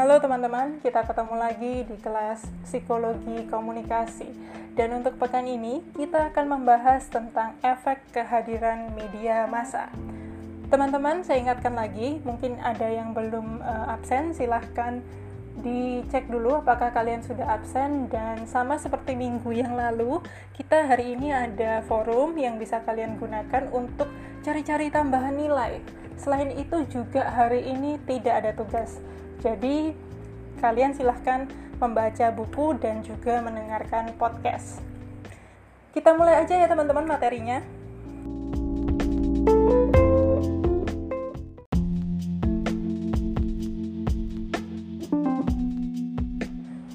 Halo teman-teman, kita ketemu lagi di kelas Psikologi Komunikasi. Dan untuk pekan ini, kita akan membahas tentang efek kehadiran media massa. Teman-teman, saya ingatkan lagi, mungkin ada yang belum uh, absen, silahkan dicek dulu apakah kalian sudah absen dan sama seperti minggu yang lalu kita hari ini ada forum yang bisa kalian gunakan untuk cari-cari tambahan nilai Selain itu juga hari ini tidak ada tugas. Jadi kalian silahkan membaca buku dan juga mendengarkan podcast. Kita mulai aja ya teman-teman materinya.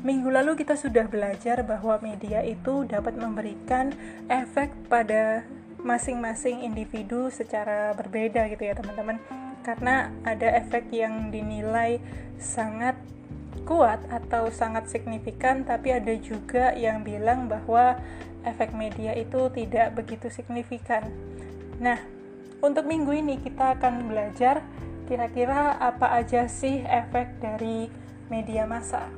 Minggu lalu kita sudah belajar bahwa media itu dapat memberikan efek pada masing-masing individu secara berbeda gitu ya teman-teman karena ada efek yang dinilai sangat kuat atau sangat signifikan tapi ada juga yang bilang bahwa efek media itu tidak begitu signifikan. Nah untuk minggu ini kita akan belajar kira-kira apa aja sih efek dari media massa.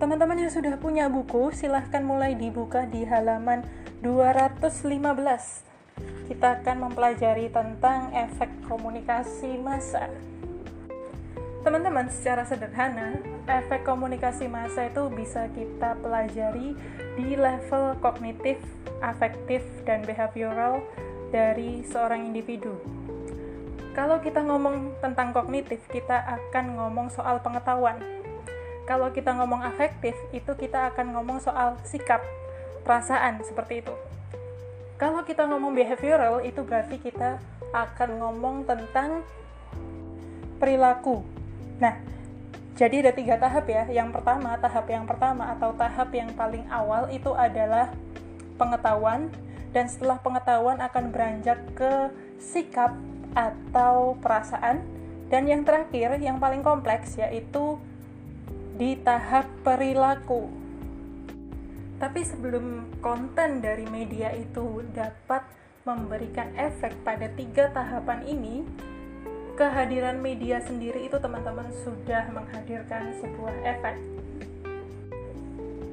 Teman-teman yang sudah punya buku silahkan mulai dibuka di halaman 215 kita akan mempelajari tentang efek komunikasi massa. Teman-teman, secara sederhana, efek komunikasi massa itu bisa kita pelajari di level kognitif, afektif, dan behavioral dari seorang individu. Kalau kita ngomong tentang kognitif, kita akan ngomong soal pengetahuan. Kalau kita ngomong afektif, itu kita akan ngomong soal sikap, perasaan, seperti itu. Kalau kita ngomong behavioral, itu berarti kita akan ngomong tentang perilaku. Nah, jadi ada tiga tahap ya. Yang pertama, tahap yang pertama atau tahap yang paling awal itu adalah pengetahuan, dan setelah pengetahuan akan beranjak ke sikap atau perasaan, dan yang terakhir, yang paling kompleks yaitu di tahap perilaku. Tapi sebelum konten dari media itu dapat memberikan efek pada tiga tahapan ini, kehadiran media sendiri itu teman-teman sudah menghadirkan sebuah efek.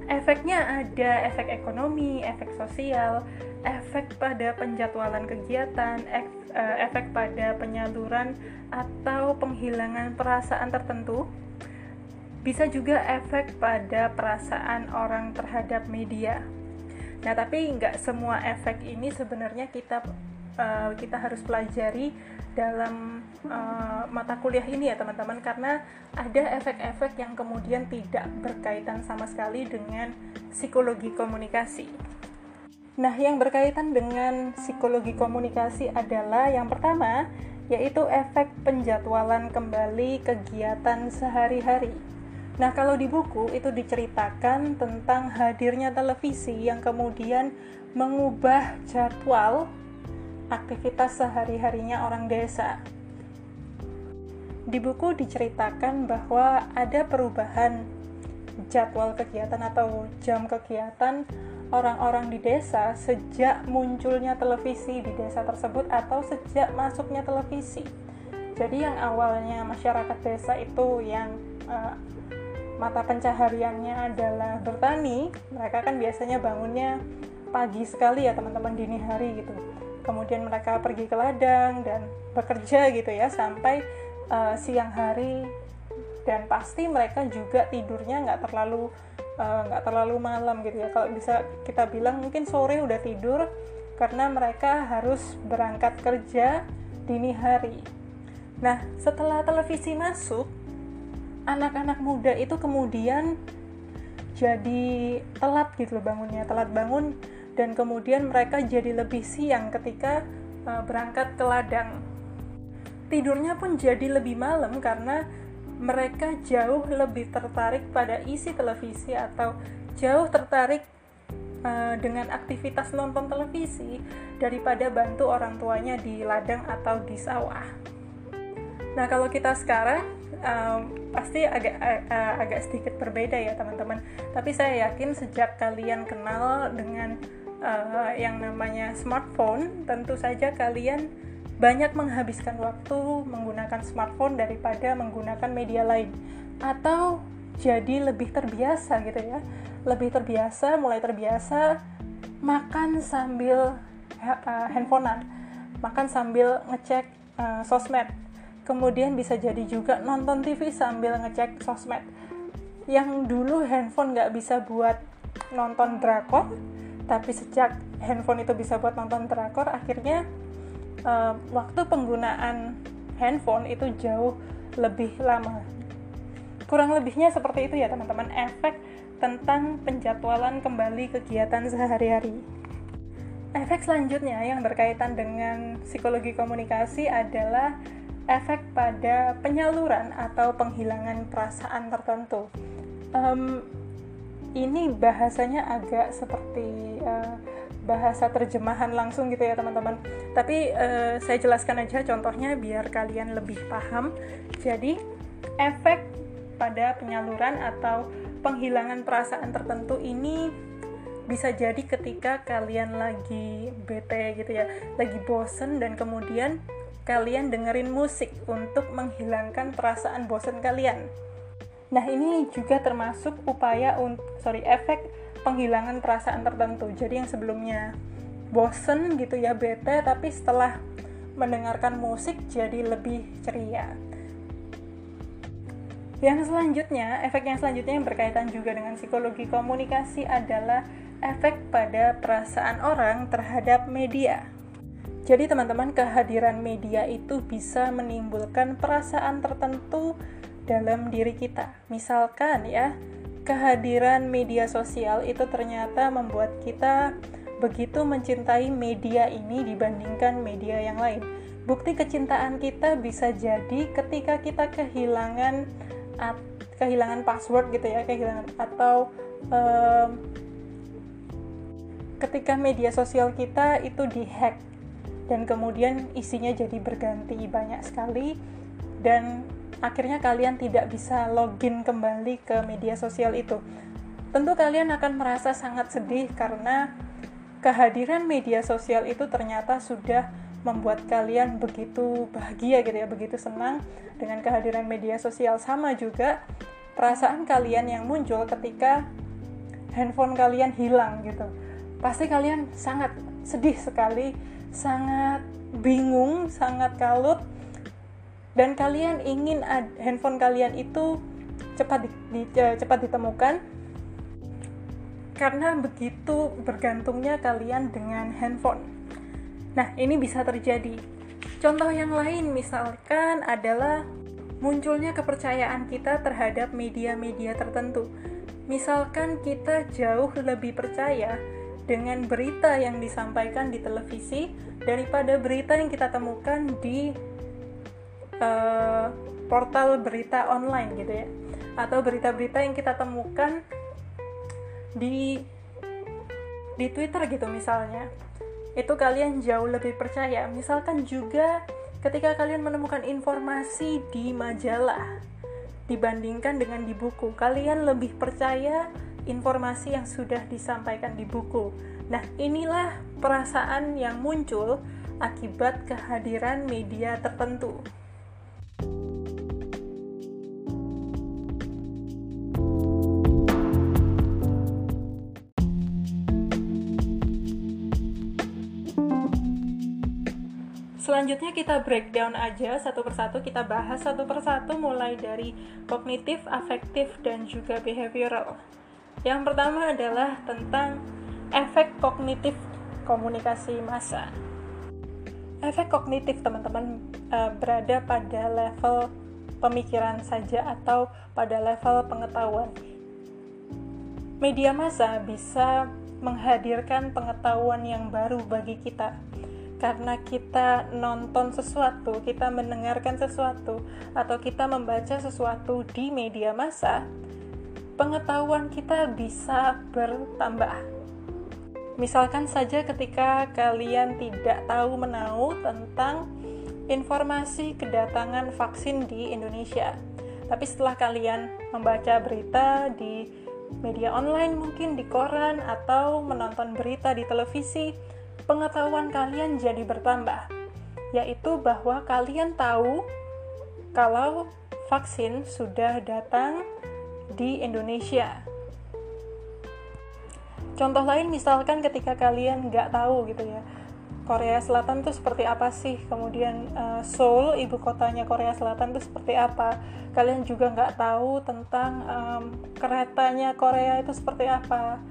Efeknya ada efek ekonomi, efek sosial, efek pada penjadwalan kegiatan, eh, efek pada penyaluran atau penghilangan perasaan tertentu, bisa juga efek pada perasaan orang terhadap media. Nah, tapi nggak semua efek ini sebenarnya kita uh, kita harus pelajari dalam uh, mata kuliah ini ya teman-teman karena ada efek-efek yang kemudian tidak berkaitan sama sekali dengan psikologi komunikasi. Nah, yang berkaitan dengan psikologi komunikasi adalah yang pertama yaitu efek penjadwalan kembali kegiatan sehari-hari. Nah, kalau di buku itu diceritakan tentang hadirnya televisi yang kemudian mengubah jadwal aktivitas sehari-harinya orang desa. Di buku diceritakan bahwa ada perubahan jadwal kegiatan atau jam kegiatan orang-orang di desa sejak munculnya televisi di desa tersebut atau sejak masuknya televisi. Jadi yang awalnya masyarakat desa itu yang uh, mata pencahariannya adalah bertani, mereka kan biasanya bangunnya pagi sekali ya teman-teman dini hari gitu. Kemudian mereka pergi ke ladang dan bekerja gitu ya sampai uh, siang hari dan pasti mereka juga tidurnya nggak terlalu eh, nggak uh, terlalu malam gitu ya. Kalau bisa kita bilang mungkin sore udah tidur karena mereka harus berangkat kerja dini hari. Nah, setelah televisi masuk, anak-anak muda itu kemudian jadi telat gitu loh bangunnya, telat bangun dan kemudian mereka jadi lebih siang ketika uh, berangkat ke ladang. Tidurnya pun jadi lebih malam karena mereka jauh lebih tertarik pada isi televisi atau jauh tertarik uh, dengan aktivitas nonton televisi daripada bantu orang tuanya di ladang atau di sawah. Nah, kalau kita sekarang um, pasti agak uh, agak sedikit berbeda ya, teman-teman. Tapi saya yakin sejak kalian kenal dengan uh, yang namanya smartphone, tentu saja kalian banyak menghabiskan waktu menggunakan smartphone daripada menggunakan media lain. Atau jadi lebih terbiasa gitu ya. Lebih terbiasa mulai terbiasa makan sambil uh, handphonean. Makan sambil ngecek uh, sosmed kemudian bisa jadi juga nonton TV sambil ngecek sosmed. Yang dulu handphone nggak bisa buat nonton drakor tapi sejak handphone itu bisa buat nonton drakor akhirnya uh, waktu penggunaan handphone itu jauh lebih lama. Kurang lebihnya seperti itu ya teman-teman. Efek tentang penjadwalan kembali kegiatan sehari-hari. Efek selanjutnya yang berkaitan dengan psikologi komunikasi adalah efek pada penyaluran atau penghilangan perasaan tertentu. Um, ini bahasanya agak seperti uh, bahasa terjemahan langsung gitu ya teman-teman. Tapi uh, saya jelaskan aja contohnya biar kalian lebih paham. Jadi efek pada penyaluran atau penghilangan perasaan tertentu ini bisa jadi ketika kalian lagi bete gitu ya, lagi bosen dan kemudian kalian dengerin musik untuk menghilangkan perasaan bosan kalian. Nah, ini juga termasuk upaya sorry, efek penghilangan perasaan tertentu. Jadi yang sebelumnya bosen gitu ya, bete, tapi setelah mendengarkan musik jadi lebih ceria. Yang selanjutnya, efek yang selanjutnya yang berkaitan juga dengan psikologi komunikasi adalah efek pada perasaan orang terhadap media. Jadi teman-teman, kehadiran media itu bisa menimbulkan perasaan tertentu dalam diri kita. Misalkan ya, kehadiran media sosial itu ternyata membuat kita begitu mencintai media ini dibandingkan media yang lain. Bukti kecintaan kita bisa jadi ketika kita kehilangan at, kehilangan password gitu ya, kehilangan atau um, ketika media sosial kita itu dihack dan kemudian isinya jadi berganti banyak sekali dan akhirnya kalian tidak bisa login kembali ke media sosial itu. Tentu kalian akan merasa sangat sedih karena kehadiran media sosial itu ternyata sudah membuat kalian begitu bahagia gitu ya, begitu senang dengan kehadiran media sosial sama juga perasaan kalian yang muncul ketika handphone kalian hilang gitu. Pasti kalian sangat sedih sekali sangat bingung, sangat kalut, dan kalian ingin handphone kalian itu cepat di, di, uh, cepat ditemukan karena begitu bergantungnya kalian dengan handphone. Nah, ini bisa terjadi. Contoh yang lain misalkan adalah munculnya kepercayaan kita terhadap media-media tertentu. Misalkan kita jauh lebih percaya dengan berita yang disampaikan di televisi daripada berita yang kita temukan di uh, portal berita online gitu ya. Atau berita-berita yang kita temukan di di Twitter gitu misalnya. Itu kalian jauh lebih percaya. Misalkan juga ketika kalian menemukan informasi di majalah dibandingkan dengan di buku kalian lebih percaya informasi yang sudah disampaikan di buku. Nah, inilah perasaan yang muncul akibat kehadiran media tertentu. Selanjutnya kita breakdown aja satu persatu, kita bahas satu persatu mulai dari kognitif, afektif, dan juga behavioral. Yang pertama adalah tentang efek kognitif komunikasi massa. Efek kognitif teman-teman uh, berada pada level pemikiran saja atau pada level pengetahuan. Media massa bisa menghadirkan pengetahuan yang baru bagi kita karena kita nonton sesuatu, kita mendengarkan sesuatu, atau kita membaca sesuatu di media massa, pengetahuan kita bisa bertambah. Misalkan saja ketika kalian tidak tahu menau tentang informasi kedatangan vaksin di Indonesia. Tapi setelah kalian membaca berita di media online, mungkin di koran atau menonton berita di televisi, pengetahuan kalian jadi bertambah. yaitu bahwa kalian tahu kalau vaksin sudah datang di Indonesia. Contoh lain misalkan ketika kalian nggak tahu gitu ya, Korea Selatan itu seperti apa sih, kemudian uh, Seoul, ibu kotanya Korea Selatan itu seperti apa, kalian juga nggak tahu tentang um, keretanya Korea itu seperti apa,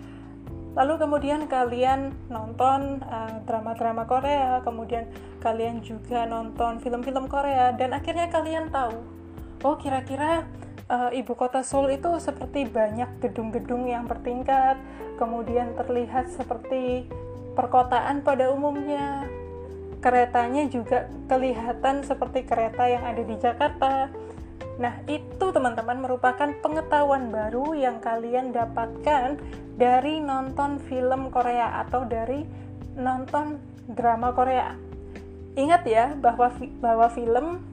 lalu kemudian kalian nonton drama drama-drama Korea, kemudian kalian juga nonton film-film Korea, dan akhirnya kalian tahu, oh kira-kira uh, ibu kota Seoul itu seperti banyak gedung-gedung yang bertingkat, kemudian terlihat seperti perkotaan pada umumnya. Keretanya juga kelihatan seperti kereta yang ada di Jakarta. Nah, itu teman-teman merupakan pengetahuan baru yang kalian dapatkan dari nonton film Korea atau dari nonton drama Korea. Ingat ya bahwa bahwa film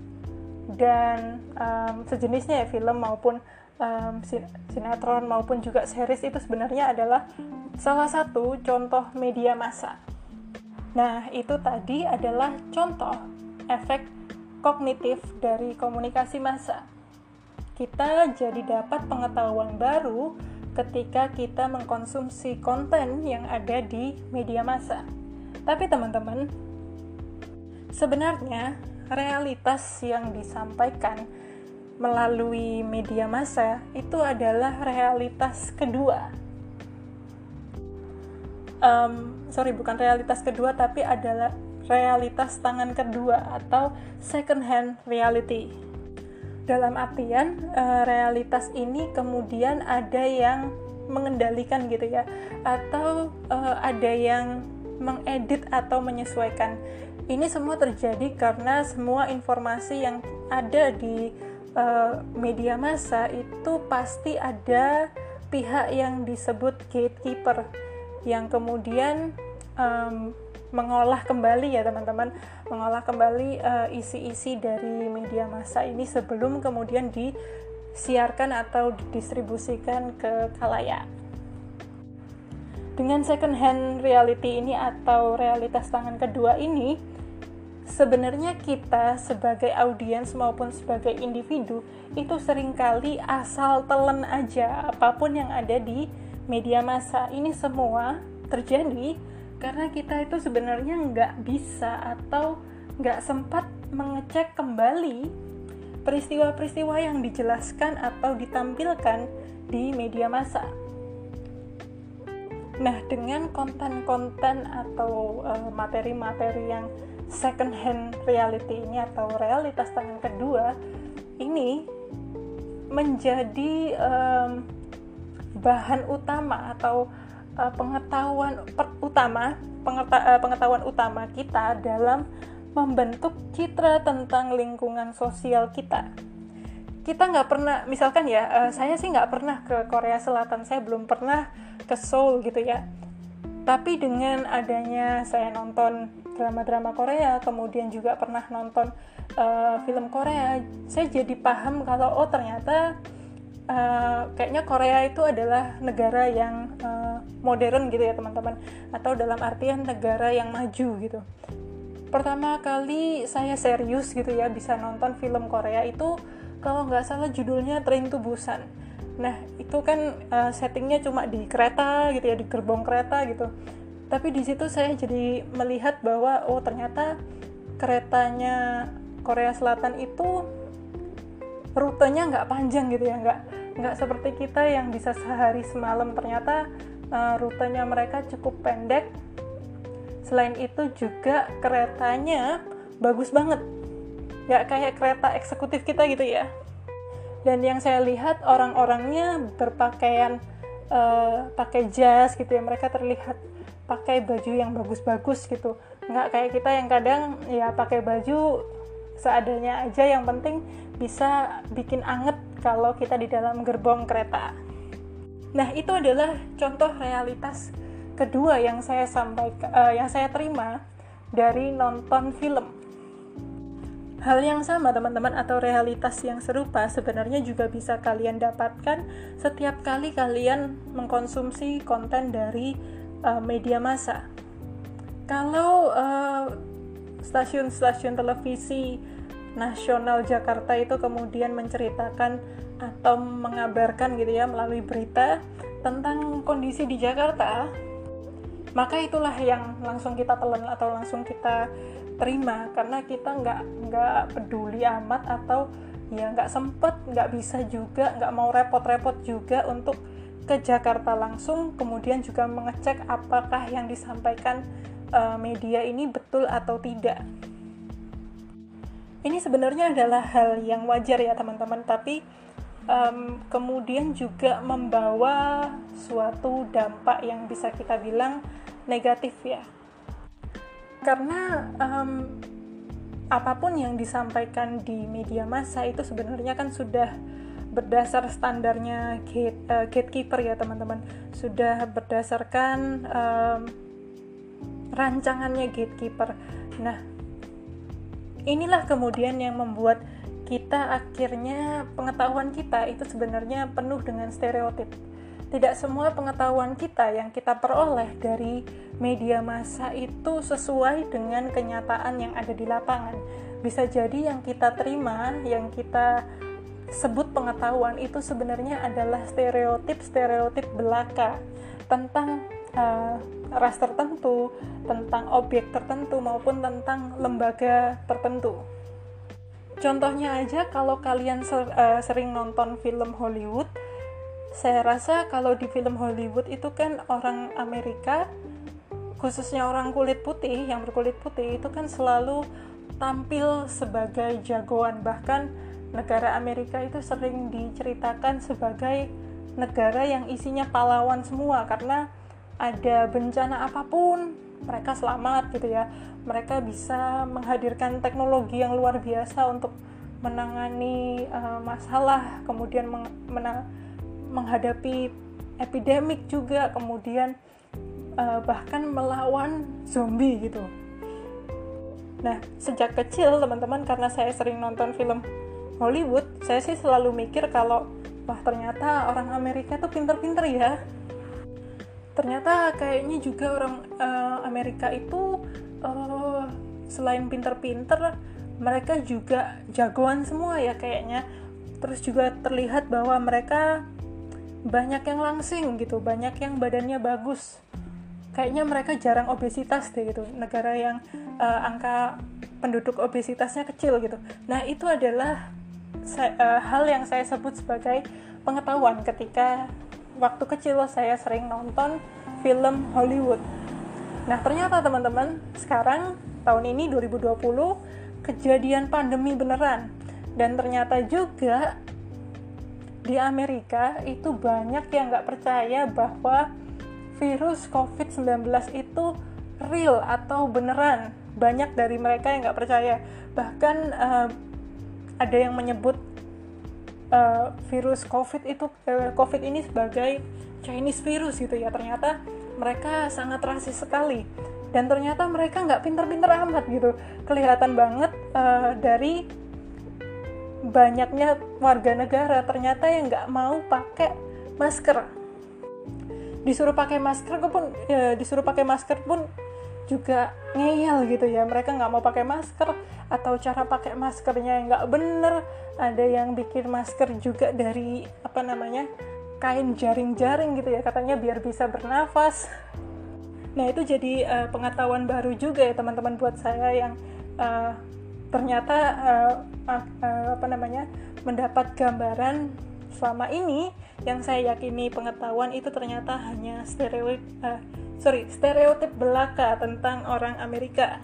dan um, sejenisnya ya film maupun um, sinetron maupun juga series itu sebenarnya adalah salah satu contoh media massa. Nah, itu tadi adalah contoh efek kognitif dari komunikasi massa. Kita jadi dapat pengetahuan baru ketika kita mengkonsumsi konten yang ada di media massa. Tapi teman-teman, sebenarnya realitas yang disampaikan melalui media massa itu adalah realitas kedua. Um, sorry, bukan realitas kedua, tapi adalah realitas tangan kedua atau second hand reality. Dalam artian uh, realitas ini kemudian ada yang mengendalikan gitu ya, atau uh, ada yang mengedit atau menyesuaikan. Ini semua terjadi karena semua informasi yang ada di uh, media massa itu pasti ada pihak yang disebut gatekeeper yang kemudian um, mengolah kembali ya teman-teman mengolah kembali isi isi-isi dari media massa ini sebelum kemudian disiarkan atau didistribusikan ke kalayak dengan second hand reality ini atau realitas tangan kedua ini sebenarnya kita sebagai audiens maupun sebagai individu itu sering kali asal telan aja apa pun yang ada di media massa ini semua terjadi karena kita itu sebenarnya nggak bisa atau nggak sempat mengecek kembali peristiwa-peristiwa yang dijelaskan atau ditampilkan di media massa. Nah, dengan konten-konten atau eh, materi-materi uh, yang second hand reality ini atau realitas tangan kedua ini menjadi um, bahan utama atau uh, pengetahuan utama pengeta, uh, pengetahuan utama kita dalam membentuk citra tentang lingkungan sosial kita kita nggak pernah misalkan ya uh, saya sih nggak pernah ke Korea Selatan. Saya belum pernah ke Seoul gitu ya. Tapi dengan adanya saya nonton drama-drama Korea, kemudian juga pernah nonton uh, film Korea, saya jadi paham kalau oh ternyata uh, kayaknya Korea itu adalah negara yang uh, modern gitu ya teman-teman, atau dalam artian negara yang maju gitu. Pertama kali saya serius gitu ya bisa nonton film Korea itu kalau nggak salah judulnya Train to Busan Nah, itu kan uh, settingnya cuma di kereta gitu ya, di gerbong kereta gitu. Tapi di situ saya jadi melihat bahwa oh ternyata keretanya Korea Selatan itu rutenya nggak panjang gitu ya, nggak nggak seperti kita yang bisa sehari semalam. Ternyata uh, rutenya mereka cukup pendek. Selain itu juga keretanya bagus banget, nggak kayak kereta eksekutif kita gitu ya. Dan yang saya lihat orang-orangnya berpakaian uh, pakai jas gitu ya. Mereka terlihat pakai baju yang bagus-bagus gitu. Nggak kayak kita yang kadang ya pakai baju seadanya aja. Yang penting bisa bikin anget kalau kita di dalam gerbong kereta. Nah itu adalah contoh realitas kedua yang saya sampaikan uh, yang saya terima dari nonton film Hal yang sama teman-teman atau realitas yang serupa sebenarnya juga bisa kalian dapatkan setiap kali kalian mengkonsumsi konten dari uh, media massa. Kalau uh, stasiun-stasiun televisi nasional Jakarta itu kemudian menceritakan atau mengabarkan gitu ya melalui berita tentang kondisi di Jakarta maka itulah yang langsung kita telan atau langsung kita terima karena kita nggak nggak peduli amat atau ya nggak sempet nggak bisa juga nggak mau repot-repot juga untuk ke Jakarta langsung. Kemudian juga mengecek apakah yang disampaikan uh, media ini betul atau tidak. Ini sebenarnya adalah hal yang wajar ya teman-teman. Tapi um, kemudian juga membawa suatu dampak yang bisa kita bilang negatif ya karena um, apa pun yang disampaikan di media massa itu sebenarnya kan sudah berdasar standarnya gate, uh, gatekeeper ya teman-teman sudah berdasarkan um, rancangannya gatekeeper nah inilah kemudian yang membuat kita akhirnya pengetahuan kita itu sebenarnya penuh dengan stereotip. Tidak semua pengetahuan kita yang kita peroleh dari media massa itu sesuai dengan kenyataan yang ada di lapangan. Bisa jadi yang kita terima, yang kita sebut pengetahuan itu sebenarnya adalah stereotip-stereotip belaka tentang uh, ras tertentu, tentang objek tertentu maupun tentang lembaga tertentu. Contohnya aja kalau kalian uh, sering nonton film Hollywood, saya rasa kalau di film Hollywood itu kan orang Amerika khususnya orang kulit putih yang berkulit putih itu kan selalu tampil sebagai jagoan. Bahkan negara Amerika itu sering diceritakan sebagai negara yang isinya pahlawan semua karena ada bencana apa pun mereka selamat gitu ya. Mereka bisa menghadirkan teknologi yang luar biasa untuk menangani uh, masalah kemudian meng menghadapi epidemik juga kemudian uh, bahkan melawan zombie gitu. Nah sejak kecil teman-teman karena saya sering nonton film Hollywood saya sih selalu mikir kalau wah ternyata orang Amerika tuh pinter-pinter ya. Ternyata kayaknya juga orang uh, Amerika itu uh, selain pinter-pinter mereka juga jagoan semua ya kayaknya. Terus juga terlihat bahwa mereka banyak yang langsing gitu banyak yang badannya bagus kayaknya mereka jarang obesitas deh gitu negara yang uh, angka penduduk obesitasnya kecil gitu nah itu adalah uh, hal yang saya sebut sebagai pengetahuan ketika waktu kecil saya sering nonton film Hollywood. Nah, ternyata teman-teman, sekarang tahun ini 2020 kejadian pandemi beneran. Dan ternyata juga di Amerika itu banyak yang nggak percaya bahwa virus COVID-19 itu real atau beneran. Banyak dari mereka yang nggak percaya. Bahkan uh, ada yang menyebut uh, virus COVID itu uh, COVID ini sebagai Chinese virus gitu ya. Ternyata mereka sangat rasis sekali dan ternyata mereka nggak pinter-pinter amat gitu. Kelihatan banget uh, dari banyaknya warga negara ternyata yang nggak mau pakai masker. Disuruh pakai masker pun ya, disuruh pakai masker pun juga ngeyel gitu ya. Mereka nggak mau pakai masker atau cara pakai maskernya yang nggak bener. Ada yang bikin masker juga dari apa namanya kain jaring-jaring gitu ya. Katanya biar bisa bernafas. Nah itu jadi uh, pengetahuan baru juga ya teman-teman buat saya yang uh, ternyata uh, uh, apa namanya mendapat gambaran selama ini yang saya yakini pengetahuan itu ternyata hanya stereotip uh, sorry stereotip belaka tentang orang Amerika.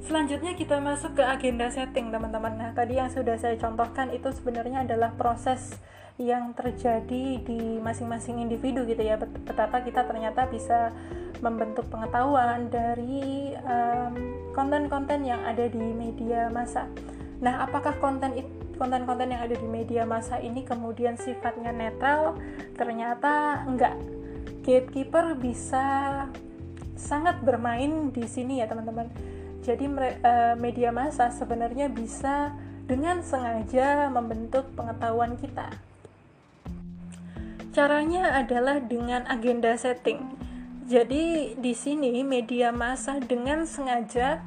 Selanjutnya kita masuk ke agenda setting teman-teman. Nah tadi yang sudah saya contohkan itu sebenarnya adalah proses yang terjadi di masing-masing individu gitu ya. Betapa kita ternyata bisa membentuk pengetahuan dari konten-konten yang ada di media massa. Nah, apakah konten konten-konten yang ada di media massa ini kemudian sifatnya netral? Ternyata enggak gatekeeper bisa sangat bermain di sini ya teman-teman. Jadi uh, media massa sebenarnya bisa dengan sengaja membentuk pengetahuan kita. Caranya adalah dengan agenda setting. Jadi di sini media massa dengan sengaja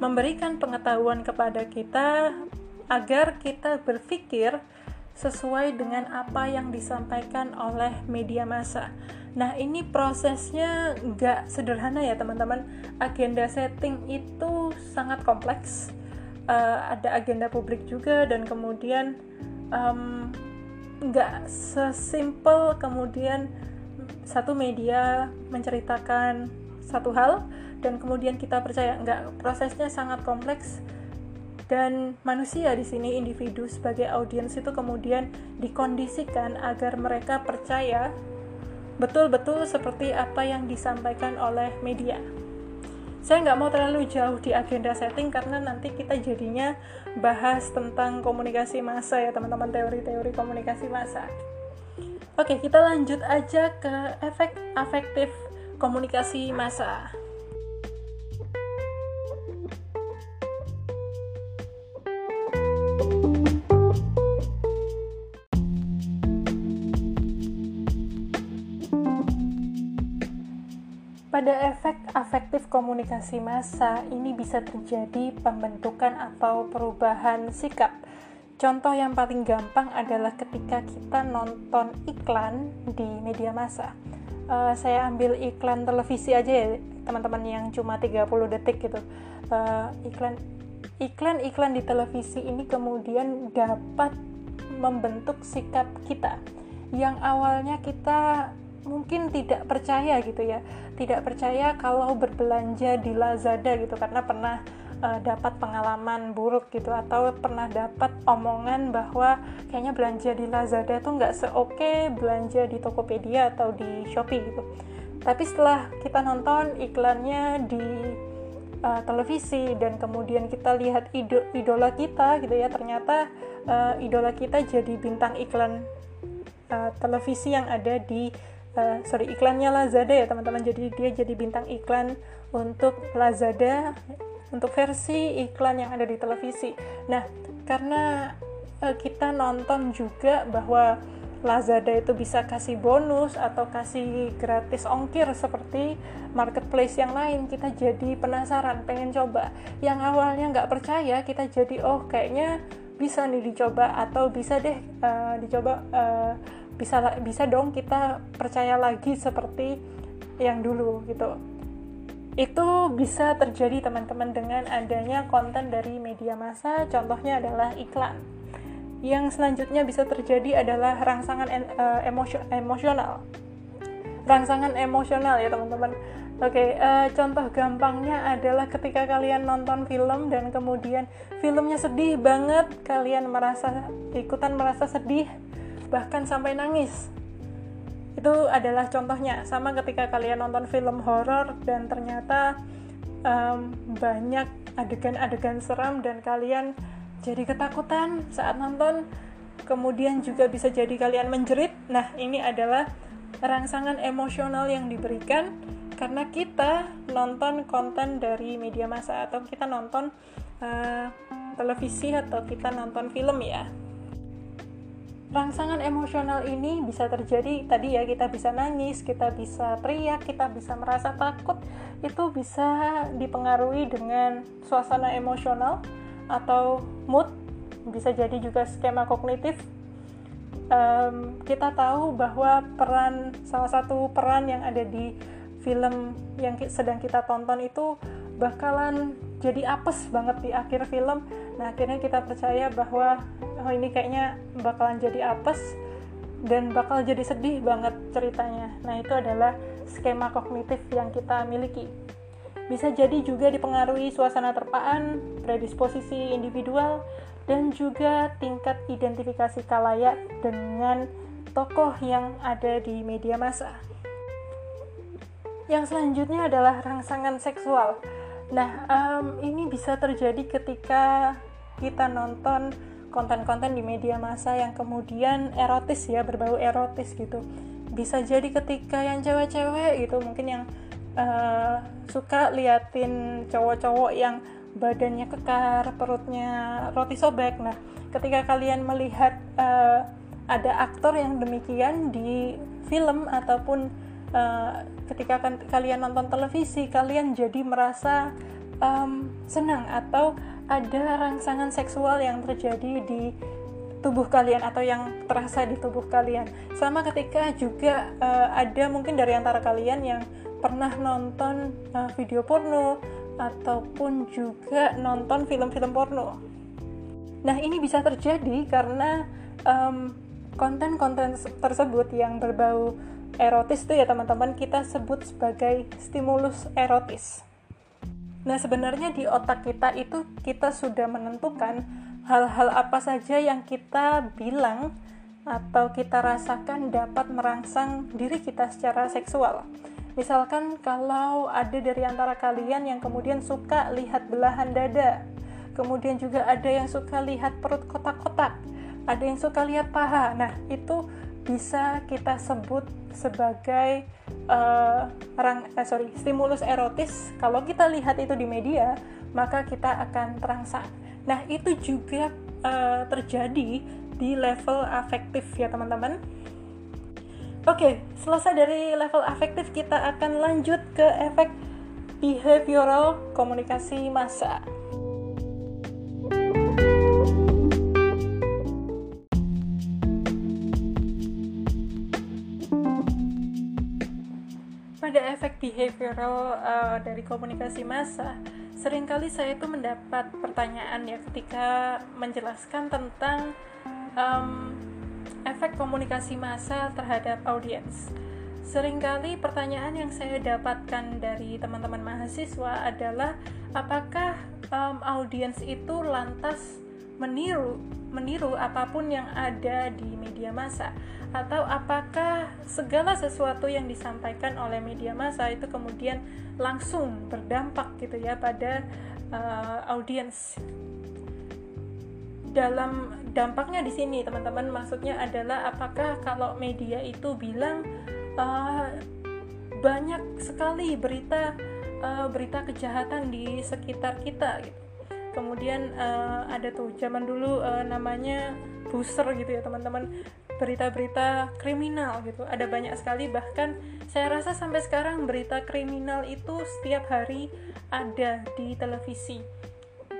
memberikan pengetahuan kepada kita agar kita berpikir sesuai dengan apa yang disampaikan oleh media massa. Nah, ini prosesnya nggak sederhana ya teman-teman. Agenda setting itu sangat kompleks. Uh, ada agenda publik juga dan kemudian um, nggak sesimpel kemudian satu media menceritakan satu hal dan kemudian kita percaya enggak prosesnya sangat kompleks dan manusia di sini individu sebagai audiens itu kemudian dikondisikan agar mereka percaya betul-betul seperti apa yang disampaikan oleh media. Saya nggak mau terlalu jauh di agenda setting karena nanti kita jadinya bahas tentang komunikasi massa ya teman-teman teori-teori komunikasi massa. Oke, kita lanjut aja ke efek afektif komunikasi massa. Pada efek afektif komunikasi massa, ini bisa terjadi pembentukan atau perubahan sikap. Contoh yang paling gampang adalah ketika kita nonton iklan di media massa. Uh, saya ambil iklan televisi aja ya, teman-teman yang cuma 30 detik gitu. Uh, iklan iklan-iklan di televisi ini kemudian dapat membentuk sikap kita yang awalnya kita mungkin tidak percaya gitu ya tidak percaya kalau berbelanja di Lazada gitu karena pernah uh, dapat pengalaman buruk gitu atau pernah dapat omongan bahwa kayaknya belanja di Lazada tuh nggak seoke belanja di Tokopedia atau di Shopee gitu. Tapi setelah kita nonton iklannya di uh, televisi dan kemudian kita lihat ido idola kita gitu ya ternyata uh, idola kita jadi bintang iklan uh, televisi yang ada di uh, sorry iklannya Lazada ya teman-teman. Jadi dia jadi bintang iklan untuk Lazada untuk versi iklan yang ada di televisi. Nah karena uh, kita nonton juga bahwa Lazada itu bisa kasih bonus atau kasih gratis ongkir seperti marketplace yang lain kita jadi penasaran pengen coba. Yang awalnya nggak percaya kita jadi oh kayaknya bisa nih dicoba atau bisa deh uh, dicoba uh, bisa bisa dong kita percaya lagi seperti yang dulu gitu. Itu bisa terjadi teman-teman dengan adanya konten dari media massa. Contohnya adalah iklan. Yang selanjutnya bisa terjadi adalah rangsangan uh, emosional. Rangsangan emosional ya teman-teman. Oke, okay, uh, eh, contoh gampangnya adalah ketika kalian nonton film dan kemudian filmnya sedih banget, kalian merasa ikutan merasa sedih bahkan sampai nangis. Itu adalah contohnya sama ketika kalian nonton film horor dan ternyata um, banyak adegan-adegan seram dan kalian jadi ketakutan saat nonton kemudian juga bisa jadi kalian menjerit. Nah ini adalah rangsangan emosional yang diberikan karena kita nonton konten dari media massa atau kita nonton uh, televisi atau kita nonton film ya rangsangan emosional ini bisa terjadi tadi ya kita bisa nangis, kita bisa teriak, kita bisa merasa takut itu bisa dipengaruhi dengan suasana emosional atau mood bisa jadi juga skema kognitif. Um, kita tahu bahwa peran salah satu peran yang ada di film yang sedang kita tonton itu bakalan jadi apes banget di akhir film nah akhirnya kita percaya bahwa oh ini kayaknya bakalan jadi apes dan bakal jadi sedih banget ceritanya nah itu adalah skema kognitif yang kita miliki bisa jadi juga dipengaruhi suasana terpaan, predisposisi individual, dan juga tingkat identifikasi kalayak dengan tokoh yang ada di media massa. Yang selanjutnya adalah rangsangan seksual. Nah, um, ini bisa terjadi ketika kita nonton konten-konten di media massa yang kemudian erotis ya, berbau erotis gitu. Bisa jadi ketika yang cewek-cewek gitu, mungkin yang uh, suka liatin cowok-cowok yang badannya kekar, perutnya roti sobek. Nah, ketika kalian melihat uh, ada aktor yang demikian di film ataupun uh, ketika kan, kalian nonton televisi kalian jadi merasa um, senang atau ada rangsangan seksual yang terjadi di tubuh kalian atau yang terasa di tubuh kalian. Sama ketika juga uh, ada mungkin dari antara kalian yang pernah nonton uh, video porno ataupun juga nonton film-film porno. Nah, ini bisa terjadi karena konten-konten um, tersebut yang berbau erotis itu ya teman-teman kita sebut sebagai stimulus erotis. Nah, sebenarnya di otak kita itu kita sudah menentukan hal-hal apa saja yang kita bilang atau kita rasakan dapat merangsang diri kita secara seksual. Misalkan kalau ada dari antara kalian yang kemudian suka lihat belahan dada, kemudian juga ada yang suka lihat perut kotak-kotak, ada yang suka lihat paha. Nah, itu bisa kita sebut sebagai uh, rang, eh, sorry, stimulus erotis. Kalau kita lihat itu di media, maka kita akan terangsang. Nah, itu juga uh, terjadi di level afektif ya teman-teman. Oke, selesai dari level afektif, kita akan lanjut ke efek behavioral komunikasi massa. Efek behavioral uh, dari komunikasi massa, sering kali saya itu mendapat pertanyaan ya ketika menjelaskan tentang um, efek komunikasi massa terhadap audiens. Seringkali pertanyaan yang saya dapatkan dari teman-teman mahasiswa adalah apakah um, audiens itu lantas meniru meniru apa pun yang ada di media massa. Atau apakah segala sesuatu yang disampaikan oleh media massa itu kemudian langsung berdampak gitu ya pada uh, audiens? Dalam dampaknya di sini teman-teman maksudnya adalah apakah kalau media itu bilang uh, banyak sekali berita uh, berita kejahatan di sekitar kita gitu kemudian uh, ada tuh zaman dulu uh, namanya booster gitu ya teman-teman. Berita-berita kriminal gitu ada banyak sekali. Bahkan saya rasa sampai sekarang berita kriminal itu setiap hari ada di televisi.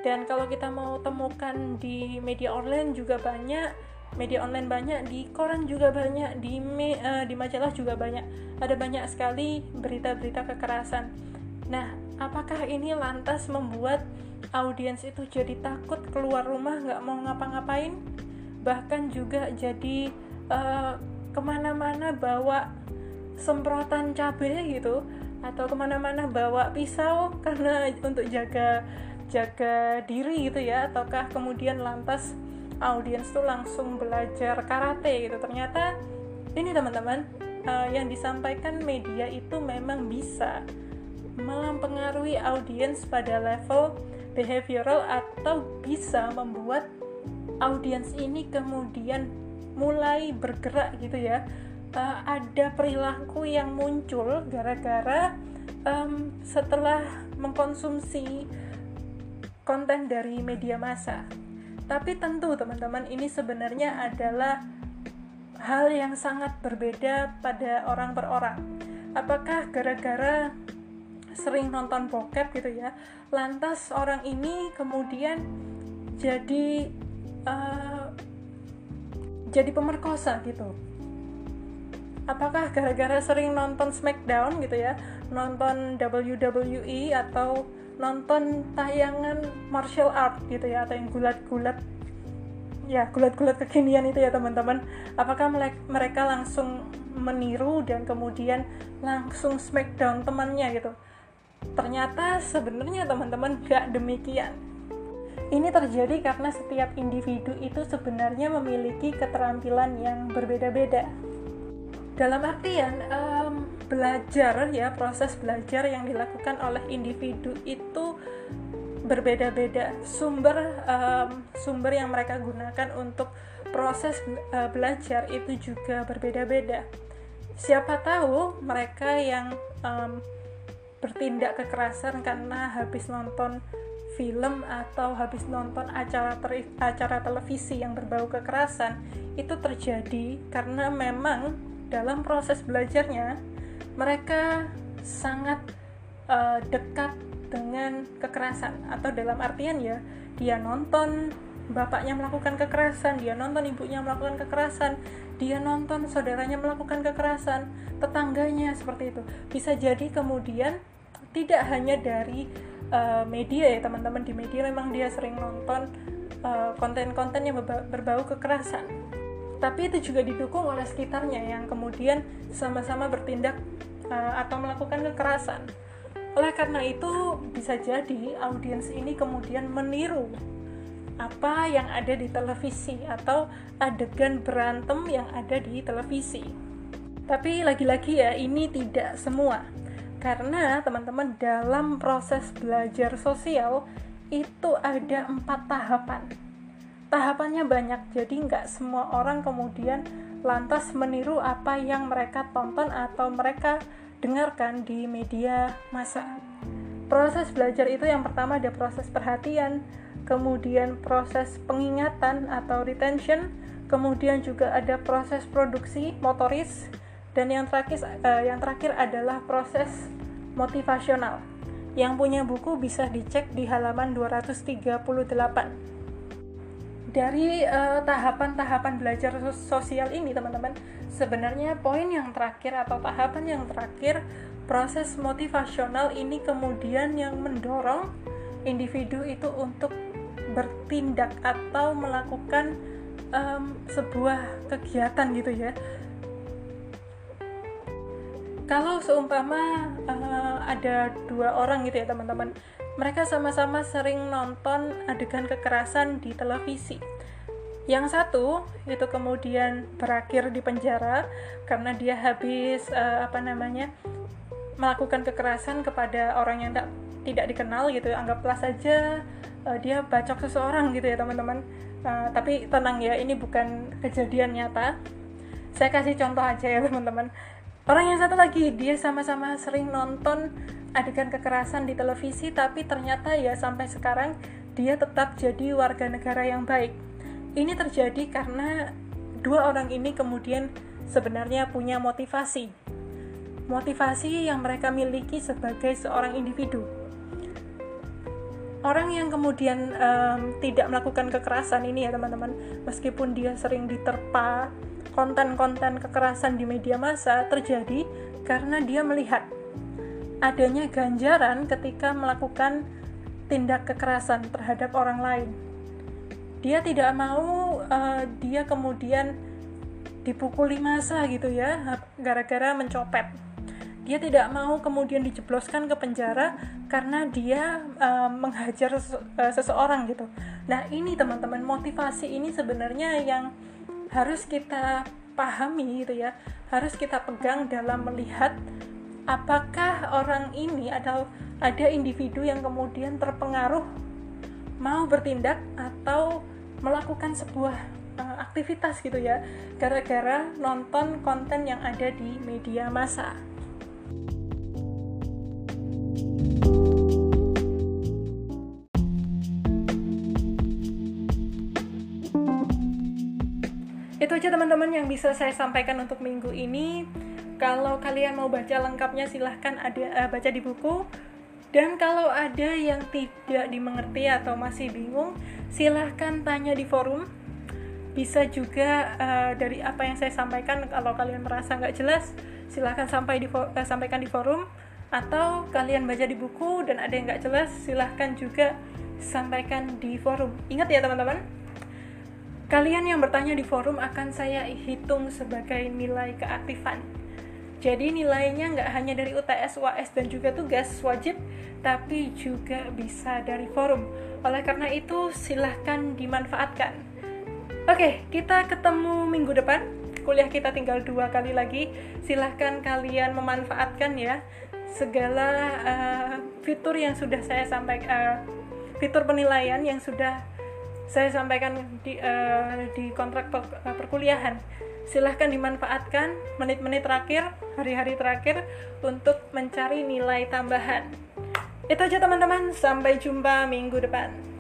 Dan kalau kita mau temukan di media online juga banyak media online banyak di koran juga banyak di me, uh, di majalah juga banyak. Ada banyak sekali berita-berita kekerasan nah apakah ini lantas membuat audiens itu jadi takut keluar rumah nggak mau ngapa-ngapain? Bahkan juga jadi uh, ke mana-mana bawa semprotan cabai gitu atau ke mana-mana bawa pisau karena untuk jaga jaga diri gitu ya. Ataukah kemudian lantas audiens tuh langsung belajar karate gitu? Ternyata ini teman-teman uh, yang disampaikan media itu memang bisa mempengaruhi audiens pada level behavioral atau bisa membuat audiens ini kemudian mulai bergerak gitu ya. Uh, ada perilaku yang muncul gara-gara um, setelah mengkonsumsi konten dari media massa. Tapi tentu teman-teman ini sebenarnya adalah hal yang sangat berbeda pada orang per orang. Apakah gara-gara sering nonton bokep gitu ya. Lantas orang ini kemudian jadi uh, jadi pemerkosa gitu. Apakah gara-gara sering nonton Smackdown gitu ya nonton WWE atau nonton tayangan martial art gitu ya atau yang gulat-gulat ya gulat-gulat kekinian itu ya teman-teman. Apakah mereka langsung meniru dan kemudian langsung smackdown temannya gitu Ternyata sebenarnya teman-teman gak demikian. Ini terjadi karena setiap individu itu sebenarnya memiliki keterampilan yang berbeda-beda. Dalam artian um, belajar ya proses belajar yang dilakukan oleh individu itu berbeda-beda. Sumber um, sumber yang mereka gunakan untuk proses uh, belajar itu juga berbeda-beda. Siapa tahu mereka yang um, bertindak kekerasan karena habis nonton film atau habis nonton acara acara televisi yang berbau kekerasan itu terjadi karena memang dalam proses belajarnya mereka sangat uh, dekat dengan kekerasan atau dalam artian ya dia nonton bapaknya melakukan kekerasan, dia nonton ibunya melakukan kekerasan, dia nonton saudaranya melakukan kekerasan, tetangganya seperti itu. Bisa jadi kemudian tidak hanya dari uh, media ya teman-teman di media memang dia sering nonton uh, konten-konten yang berbau kekerasan. Tapi itu juga didukung oleh sekitarnya yang kemudian sama-sama bertindak uh, atau melakukan kekerasan. Oleh karena itu, bisa jadi audiens ini kemudian meniru apa yang ada di televisi atau adegan berantem yang ada di televisi. Tapi lagi-lagi ya, ini tidak semua. Karena teman-teman dalam proses belajar sosial itu ada empat tahapan. Tahapannya banyak, jadi nggak semua orang kemudian lantas meniru apa yang mereka tonton atau mereka dengarkan di media massa. Proses belajar itu yang pertama ada proses perhatian, kemudian proses pengingatan atau retention, kemudian juga ada proses produksi motoris, dan yang terakhir uh, yang terakhir adalah proses motivasional. Yang punya buku bisa dicek di halaman 238 dari eh, tahapan-tahapan uh, belajar sosial ini teman-teman sebenarnya poin yang terakhir atau tahapan yang terakhir proses motivasional ini kemudian yang mendorong individu itu untuk bertindak atau melakukan um, sebuah kegiatan gitu ya kalau seumpama uh, ada dua orang gitu ya teman-teman mereka sama-sama sering nonton adegan kekerasan di televisi. Yang satu itu kemudian berakhir di penjara karena dia habis uh, apa namanya melakukan kekerasan kepada orang yang tak, tidak dikenal gitu. Anggaplah saja uh, dia bacok seseorang gitu ya teman-teman. Uh, tapi tenang ya, ini bukan kejadian nyata. Saya kasih contoh aja ya teman-teman. Orang yang satu lagi dia sama-sama sering nonton adegan kekerasan di televisi tapi ternyata ya sampai sekarang dia tetap jadi warga negara yang baik. Ini terjadi karena dua orang ini kemudian sebenarnya punya motivasi. Motivasi yang mereka miliki sebagai seorang individu. Orang yang kemudian um, tidak melakukan kekerasan ini ya teman-teman, meskipun dia sering diterpa konten-konten kekerasan di media massa terjadi karena dia melihat adanya ganjaran ketika melakukan tindak kekerasan terhadap orang lain. Dia tidak mau uh, dia kemudian dipukuli masa gitu ya gara-gara mencopet. Dia tidak mau kemudian dijebloskan ke penjara karena dia uh, menghajar uh, seseorang gitu. Nah, ini teman-teman motivasi ini sebenarnya yang harus kita pahami gitu ya. Harus kita pegang dalam melihat apakah orang ini ada ada individu yang kemudian terpengaruh mau bertindak atau melakukan sebuah uh, aktivitas gitu ya gara-gara nonton konten yang ada di media massa. Aja teman-teman yang bisa saya sampaikan untuk minggu ini. Kalau kalian mau baca lengkapnya silahkan ada uh, baca di buku. Dan kalau ada yang tidak dimengerti atau masih bingung silahkan tanya di forum. Bisa juga uh, dari apa yang saya sampaikan kalau kalian merasa nggak jelas silahkan sampai di uh, sampaikan di forum. Atau kalian baca di buku dan ada yang nggak jelas silahkan juga sampaikan di forum. Ingat ya teman-teman kalian yang bertanya di forum akan saya hitung sebagai nilai keaktifan jadi nilainya nggak hanya dari UTS, UAS, dan juga tugas wajib, tapi juga bisa dari forum. Oleh karena itu, silahkan dimanfaatkan. Oke, kita ketemu minggu depan. Kuliah kita tinggal dua kali lagi. Silahkan kalian memanfaatkan ya segala uh, fitur yang sudah saya sampaikan, uh, fitur penilaian yang sudah saya sampaikan di, uh, di kontrak per, uh, perkuliahan silahkan dimanfaatkan menit-menit terakhir, hari-hari terakhir untuk mencari nilai tambahan. Itu aja teman-teman, sampai jumpa minggu depan.